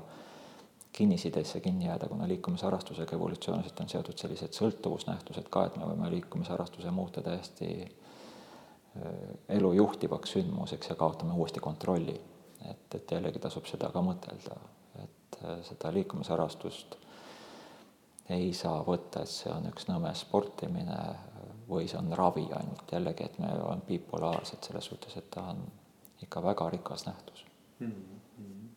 kinnisideesse kinni jääda, kuna liikumisharrastusega evolutsiooniliselt on seotud sellised sõltuvusnähtused ka, et me võime liikumisharrastuse muuta täiesti äh, elu juhtivaks sündmuseks ja kaotame uuesti kontrolli et, et jällegi tasub seda ka mõtelda, et äh, seda liikumisharrastust ei saa võtta, et see on üks nõme sportimine või see on ravi ainult, jällegi, et me oleme bipolaarsed selles suhtes, et ta on ikka väga rikas nähtus mm. -hmm.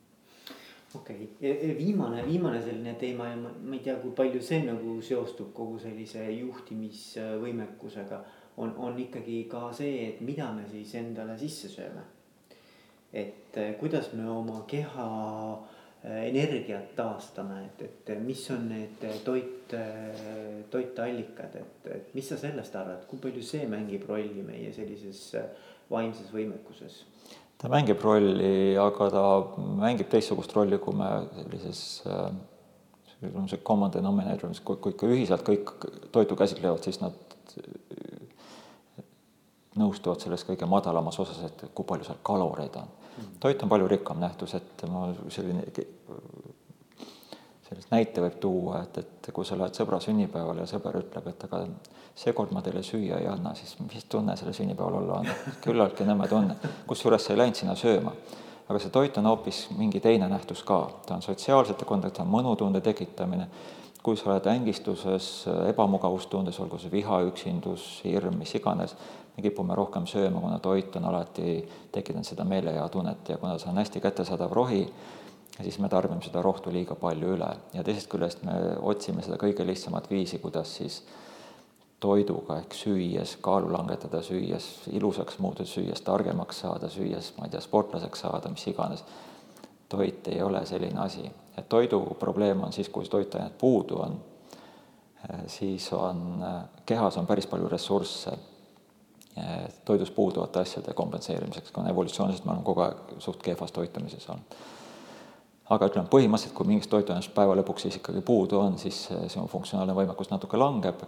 okei okay., viimane, viimane selline teema ja ma, ma ei tea, kui palju see nagu seostub kogu sellise juhtimisvõimekusega, on, on ikkagi ka see, et mida me siis endale sisse sööme et eh, kuidas me oma keha eh, energiat taastame, et, et mis on need toit, eh, toiteallikad, et, et mis sa sellest arvad, kui palju see mängib rolli meie sellises vaimses võimekuses? ta mängib rolli, aga ta mängib teistsugust rolli, kui me sellises see common denominator, mis kui, kui ikka ühiselt kõik toitu käsitlevad, siis nad nõustuvad selles kõige madalamas osas, et kui palju seal kaloreid on toit on palju rikkam nähtus, et ma selline, sellist näite võib tuua, et, et kui sa lähed sõbra sünnipäevale ja sõber ütleb, et aga seekord ma teile süüa ei anna, siis mis tunne sellel sünnipäeval olla on, küllaltki nõme tunne. kusjuures sa ei läinud sinna sööma. aga see toit on hoopis mingi teine nähtus ka, ta on sotsiaalsete kontakti, mõnutunde tekitamine, kui sa oled ängistuses, ebamugavustundes, olgu see viha, üksindus, hirm, mis iganes, me kipume rohkem sööma, kuna toit on alati tekitanud seda meelehea tunnet. Ja kuna see on hästi kättesaadav rohi, siis me tarbime seda rohtu liiga palju üle. Ja teisest küljest me otsime seda kõige lihtsamat viisi, kuidas siis toiduga ehk süües kaalu langetada, süües ilusaks muutuda, süües targemaks saada, süües, ma ei tea, sportlaseks saada, mis iganes. toit ei ole selline asi, et toidu probleem on siis, kui toitainet puudu on, siis on, kehas on päris palju ressursse toidust puuduvate asjade kompenseerimiseks, kuna evolutsiooniliselt me oleme kogu aeg suht kehvas toitumises olnud. aga ütleme, põhimõtteliselt, kui mingist toitainest päeva lõpuks siis ikkagi puudu on, siis sinu funktsionaalne võimekus natuke langeb,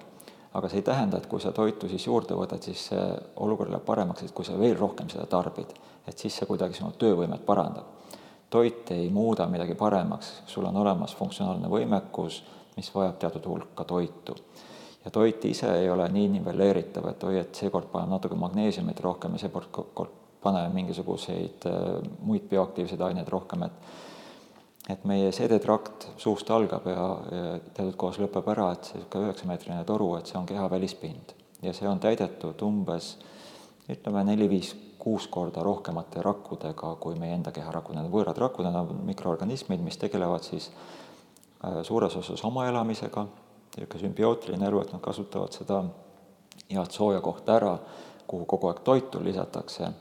aga see ei tähenda, et kui sa toitu siis juurde võtad, siis see olukord läheb paremaks, et kui sa veel rohkem seda tarbid, et siis see kuidagi sinu töövõimet parandab. toit ei muuda midagi paremaks, sul on olemas funktsionaalne võimekus, mis vajab teatud hulka toitu. Ja toit ise ei ole nii nivelleeritav, et oi, et seekord paneme natuke magneesiumit rohkem ja seekord paneme mingisuguseid muid bioaktiivseid aineid rohkem, et et meie seedetrakt suust algab ja, ja teatud kohas lõpeb ära, et see niisugune üheksameetrine toru, et see on keha välispind. Ja see on täidetud umbes ütleme neli-viis, kuus korda rohkemate rakkudega kui meie enda keharakud, need on võõrad rakud, need on mikroorganismid, mis tegelevad siis äh, suures osas oma elamisega, niisugune sümbiootiline elu, et nad kasutavad seda head sooja kohta ära, kuhu kogu aeg toitu lisatakse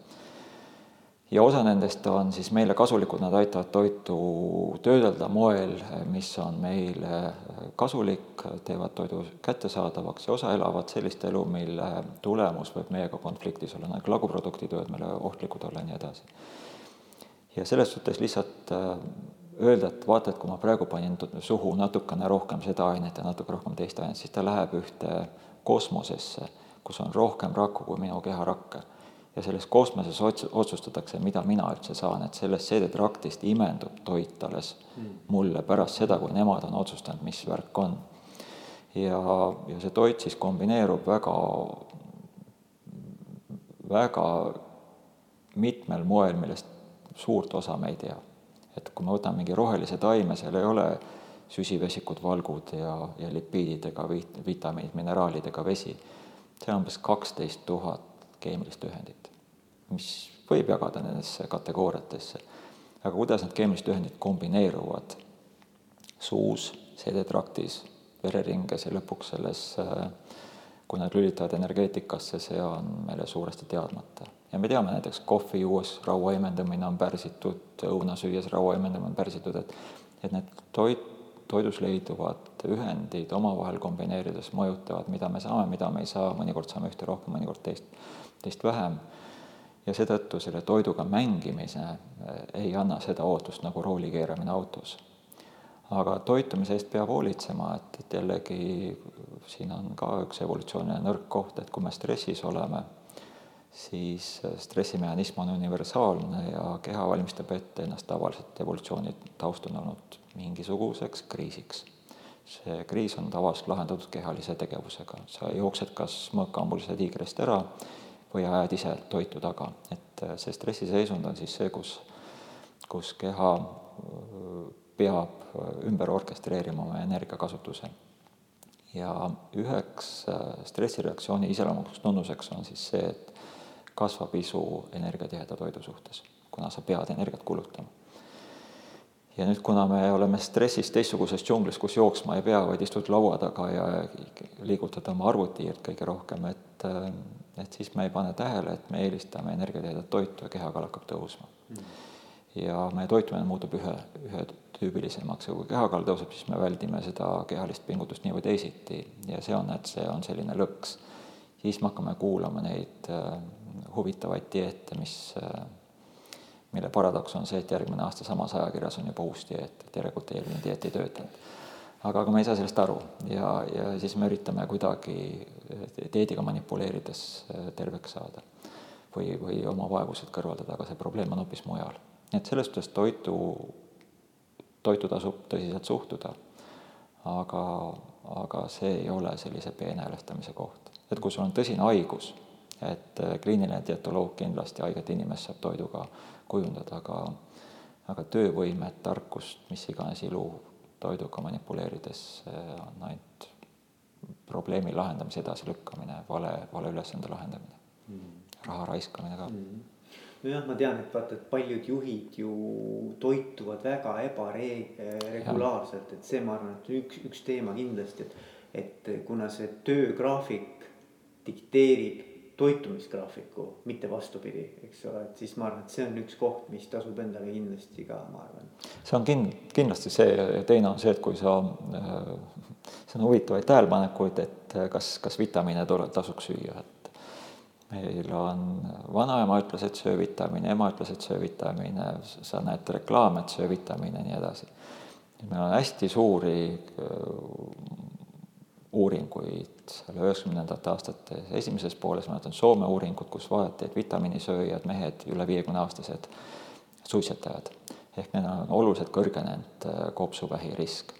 ja osa nendest on siis meile kasulikud, nad aitavad toitu töödelda moel, mis on meile kasulik, teevad toidu kättesaadavaks ja osa elavad sellist elu, mille tulemus võib meiega konfliktis olla, nagu laguproduktid võivad meile ohtlikud olla ja nii edasi. ja selles suhtes lihtsalt öelda, et vaata, et kui ma praegu panin suhu natukene rohkem seda ainet ja natuke rohkem teist ainet, siis ta läheb ühte kosmosesse, kus on rohkem rakku kui minu keharakke ja selles kosmoses ots-, otsustatakse, mida mina üldse saan, et sellest seedetraktist imendub toit alles mm. mulle pärast seda, kui nemad on otsustanud, mis värk on. ja, ja see toit siis kombineerub väga, väga mitmel moel, millest suurt osa me ei tea. Et kui me võtame mingi rohelise taime, seal ei ole süsivesikud, valgud ja, ja lipiidid ega vit-, vitamiinid, mineraalid ega vesi. see on umbes kaksteist tuhat keemilist ühendit, mis võib jagada nendesse kategooriatesse. aga kuidas need keemilised ühendid kombineeruvad suus, seedetraktis, vereringes ja lõpuks selles, kui nad lülitavad energeetikasse, see on meile suuresti teadmata. Ja me teame näiteks kohvi juues raua eemendamine on pärsitud, õuna süües raua eemendamine on pärsitud, et et need toit, toidus leiduvad ühendid omavahel kombineerides mõjutavad, mida me saame, mida me ei saa, mõnikord saame ühte rohkem, mõnikord teist teist vähem. ja seetõttu selle toiduga mängimise eh, ei anna seda ootust nagu rooli keeramine autos. aga toitumise eest peab hoolitsema, et, et jällegi siin on ka üks evolutsiooniline nõrk koht, et kui me stressis oleme, siis stressimehhanism on universaalne ja keha valmistab ette ennast tavaliselt evolutsiooni taust on olnud mingisuguseks kriisiks. See kriis on tavaliselt lahendatud kehalise tegevusega, sa jooksed kas mõõkambulise tiigrist ära või ajad ise toitu taga, et äh, see stressiseisund on siis see, kus, kus keha äh, peab äh, ümber orkestreerima oma energiakasutuse. ja üheks stressireaktsiooni iseloomulikuks tunnuseks on siis see, et kasvab isu energiatiheda toidu suhtes, kuna sa pead energiat kulutama. Ja nüüd, kuna me oleme stressis teistsuguses džunglis, kus jooksma ei pea, vaid istud laua taga ja liigutad oma arvutihiirt kõige rohkem, et et siis me ei pane tähele, et me eelistame energiatihedat toitu ja kehakaal hakkab tõusma. Mm.. ja meie toitumine muutub ühe, ühetüübilisemaks ja kui kehakaal tõuseb, siis me väldime seda kehalist pingutust nii või teisiti. Ja see on, et see on selline lõks. siis me hakkame kuulama neid äh, huvitavaid dieete, mis äh, mille paradoks on see, et järgmine aasta samas ajakirjas on juba uus dieet, et järelikult eelmine dieet ei töötanud aga, aga me ei saa sellest aru ja, ja siis me üritame kuidagi dieediga manipuleerides äh, terveks saada või, või oma vaevused kõrvaldada, aga see probleem on hoopis mujal. nii et selles suhtes toitu, toitu tasub tõsiselt suhtuda, aga, aga see ei ole sellise peenhäälestamise koht. et kui sul on tõsine haigus, et äh, kliiniline dietoloog kindlasti haiget inimest saab toiduga kujundada, aga aga töövõimet, tarkust, mis iganes ilu toiduga manipuleerides on ainult probleemi lahendamise edasilükkamine, vale, vale ülesande lahendamine mm., raha raiskamine ka mm. nojah, ma tean, et vaata, et paljud juhid ju toituvad väga ebaregulaarselt, et see, ma arvan, et üks, üks teema kindlasti, et. et kuna see töögraafik dikteerib toitumisgraafiku, mitte vastupidi, eks ole, et siis ma arvan, et see on üks koht, mis tasub endale kindlasti ka, ma arvan. see on kin-, kindlasti see ja teine on see, et kui sa, äh, see on huvitavaid tähelepanekuid, et äh, kas, kas vitamiine tasuks süüa, et meil on, vanaema ütles, et söö vitamiine, ema ütles, et söö vitamiine, sa näed reklaame, et söö vitamiine ja nii edasi. meil on hästi suuri äh, uuringuid seal üheksakümnendate aastate esimeses pooles, ma mäletan Soome uuringut, kus vaadati, et vitamiinisööjad, mehed, üle viiekümne aastased suitsetajad, ehk neil on oluliselt kõrgenenud kopsuvähi risk.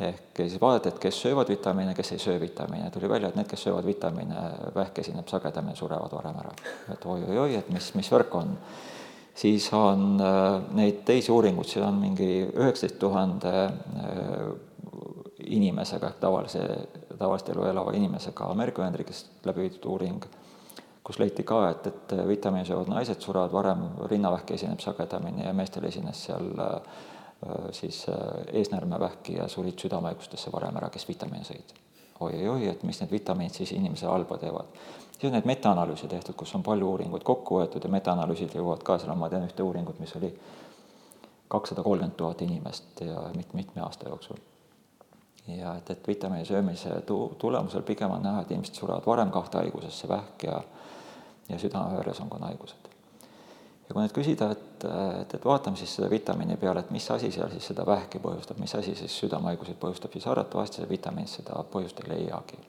Ehk siis vaadati, et kes söövad vitamiine, kes ei söö vitamiine, tuli välja, et need, kes söövad vitamiine, vähk esineb sagedamini, surevad varem ära. et oi-oi-oi, et mis, mis värk on. siis on äh, neid teisi uuringuid, siin on mingi üheksateist tuhande äh, inimesega tavalise, tavalist elu elava inimesega Ameerika Ühendriigist läbi viidud uuring, kus leiti ka, et, et vitamiini söövad naised surevad varem, rinnavähk esineb sagedamini ja meestel esines seal äh, siis äh, eesnäärmevähki ja surid südamehaigustesse varem ära, kes vitamiine sõid oi,. oi-oi-oi, et mis need vitamiinid siis inimesele halba teevad. siis on neid metaanalüüse tehtud, kus on palju uuringuid kokku võetud ja metaanalüüsid jõuavad ka seal, ma tean ühte uuringut, mis oli kakssada kolmkümmend tuhat inimest ja mit-, mitme aasta jooksul. Ja et, et vitamiini söömise tu-, tulemusel pigem on näha, et inimesed surevad varem kahte haigusesse, vähk ja ja südame-veresoonkonna haigused ja kui nüüd küsida, et, et, et vaatame siis selle vitamiini peale, et mis asi seal siis seda vähki põhjustab, mis asi siis südamehaiguseid põhjustab, siis arvatavasti see vitamiin seda põhjust ei leiagi.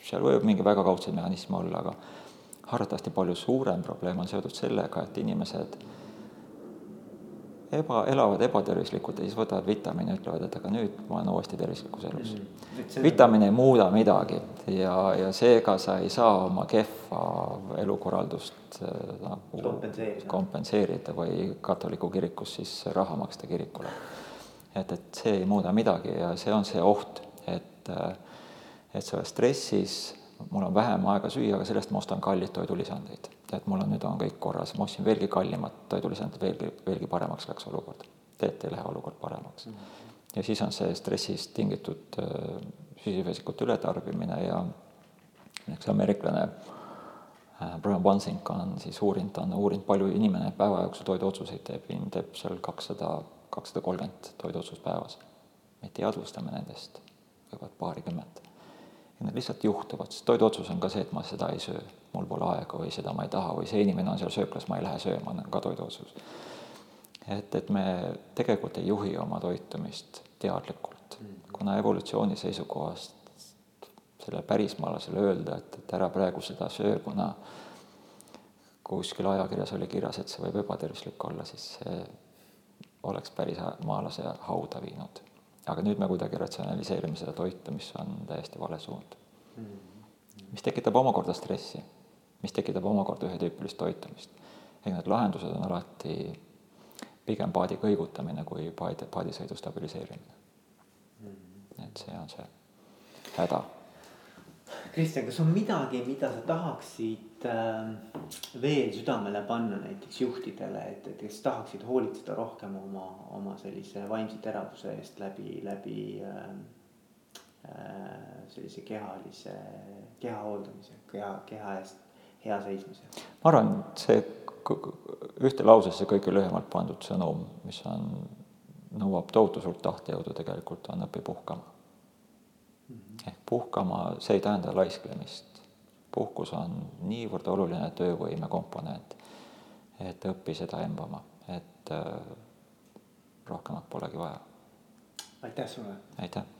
seal võib mingi väga kaudseid mehhanisme olla, aga arvatavasti palju suurem probleem on seotud sellega, et inimesed eba, elavad ebatervislikult ja siis võtavad vitamiini, ütlevad, et aga nüüd ma olen uuesti tervislikus elus mm. -hmm. vitamiin ei muuda midagi ja, ja seega sa ei saa oma kehva elukorraldust äh, nagu kompenseerida. kompenseerida või katoliku kirikus siis raha maksta kirikule. et, et see ei muuda midagi ja see on see oht, et, äh, et sa oled stressis, mul on vähem aega süüa, aga sellest ma ostan kalleid toidulisandeid et mul on nüüd on kõik korras, ma ostsin veelgi kallimat toidulisandit, veelgi, veelgi paremaks läks olukord. teed ei lähe olukord paremaks mm. -hmm. ja siis on see stressist tingitud äh, süsivesikute ületarbimine ja üks ameeriklane äh, Brian Wansink on siis uurinud, ta on uurinud, palju inimene päeva jooksul toiduotsuseid teeb, inimene teeb seal kakssada, kakssada kolmkümmend toiduotsust päevas. me teadvustame nendest võivad paarikümmet ja need lihtsalt juhtuvad, sest toiduotsus on ka see, et ma seda ei söö, mul pole aega või seda ma ei taha või see inimene on seal sööklas, ma ei lähe sööma, on ka toiduotsus. et, et me tegelikult ei juhi oma toitumist teadlikult, kuna evolutsiooni seisukohast selle pärismaalasele öelda, et, et ära praegu seda söö, kuna kuskil ajakirjas oli kirjas, et see võib ebatervislik olla, siis see oleks päris maalase hauda viinud aga nüüd me kuidagi ratsionaliseerime seda toitu, mis on täiesti vale suund. mis tekitab omakorda stressi, mis tekitab omakorda ühetüüpilist toitumist. ehk need lahendused on alati pigem paadi kõigutamine kui paadi, paadisõidu stabiliseerimine. et see on see häda Kristjan, kas on midagi, mida sa tahaksid äh, veel südamele panna näiteks juhtidele, et, et kes tahaksid hoolitseda rohkem oma, oma sellise vaimse teravuse eest läbi, läbi äh, äh, sellise kehalise, keha hooldamise, keha, keha eest hea seismise? ma arvan, see ühte lausesse kõige lühemalt pandud sõnum, mis on, nõuab tohutu suurt tahtejõudu tegelikult, on õpi puhkama ehk puhkama, see ei tähenda laisklemist. puhkus on niivõrd oluline töövõime komponent, et õpi seda embama, et äh, rohkemat polegi vaja. aitäh sulle. aitäh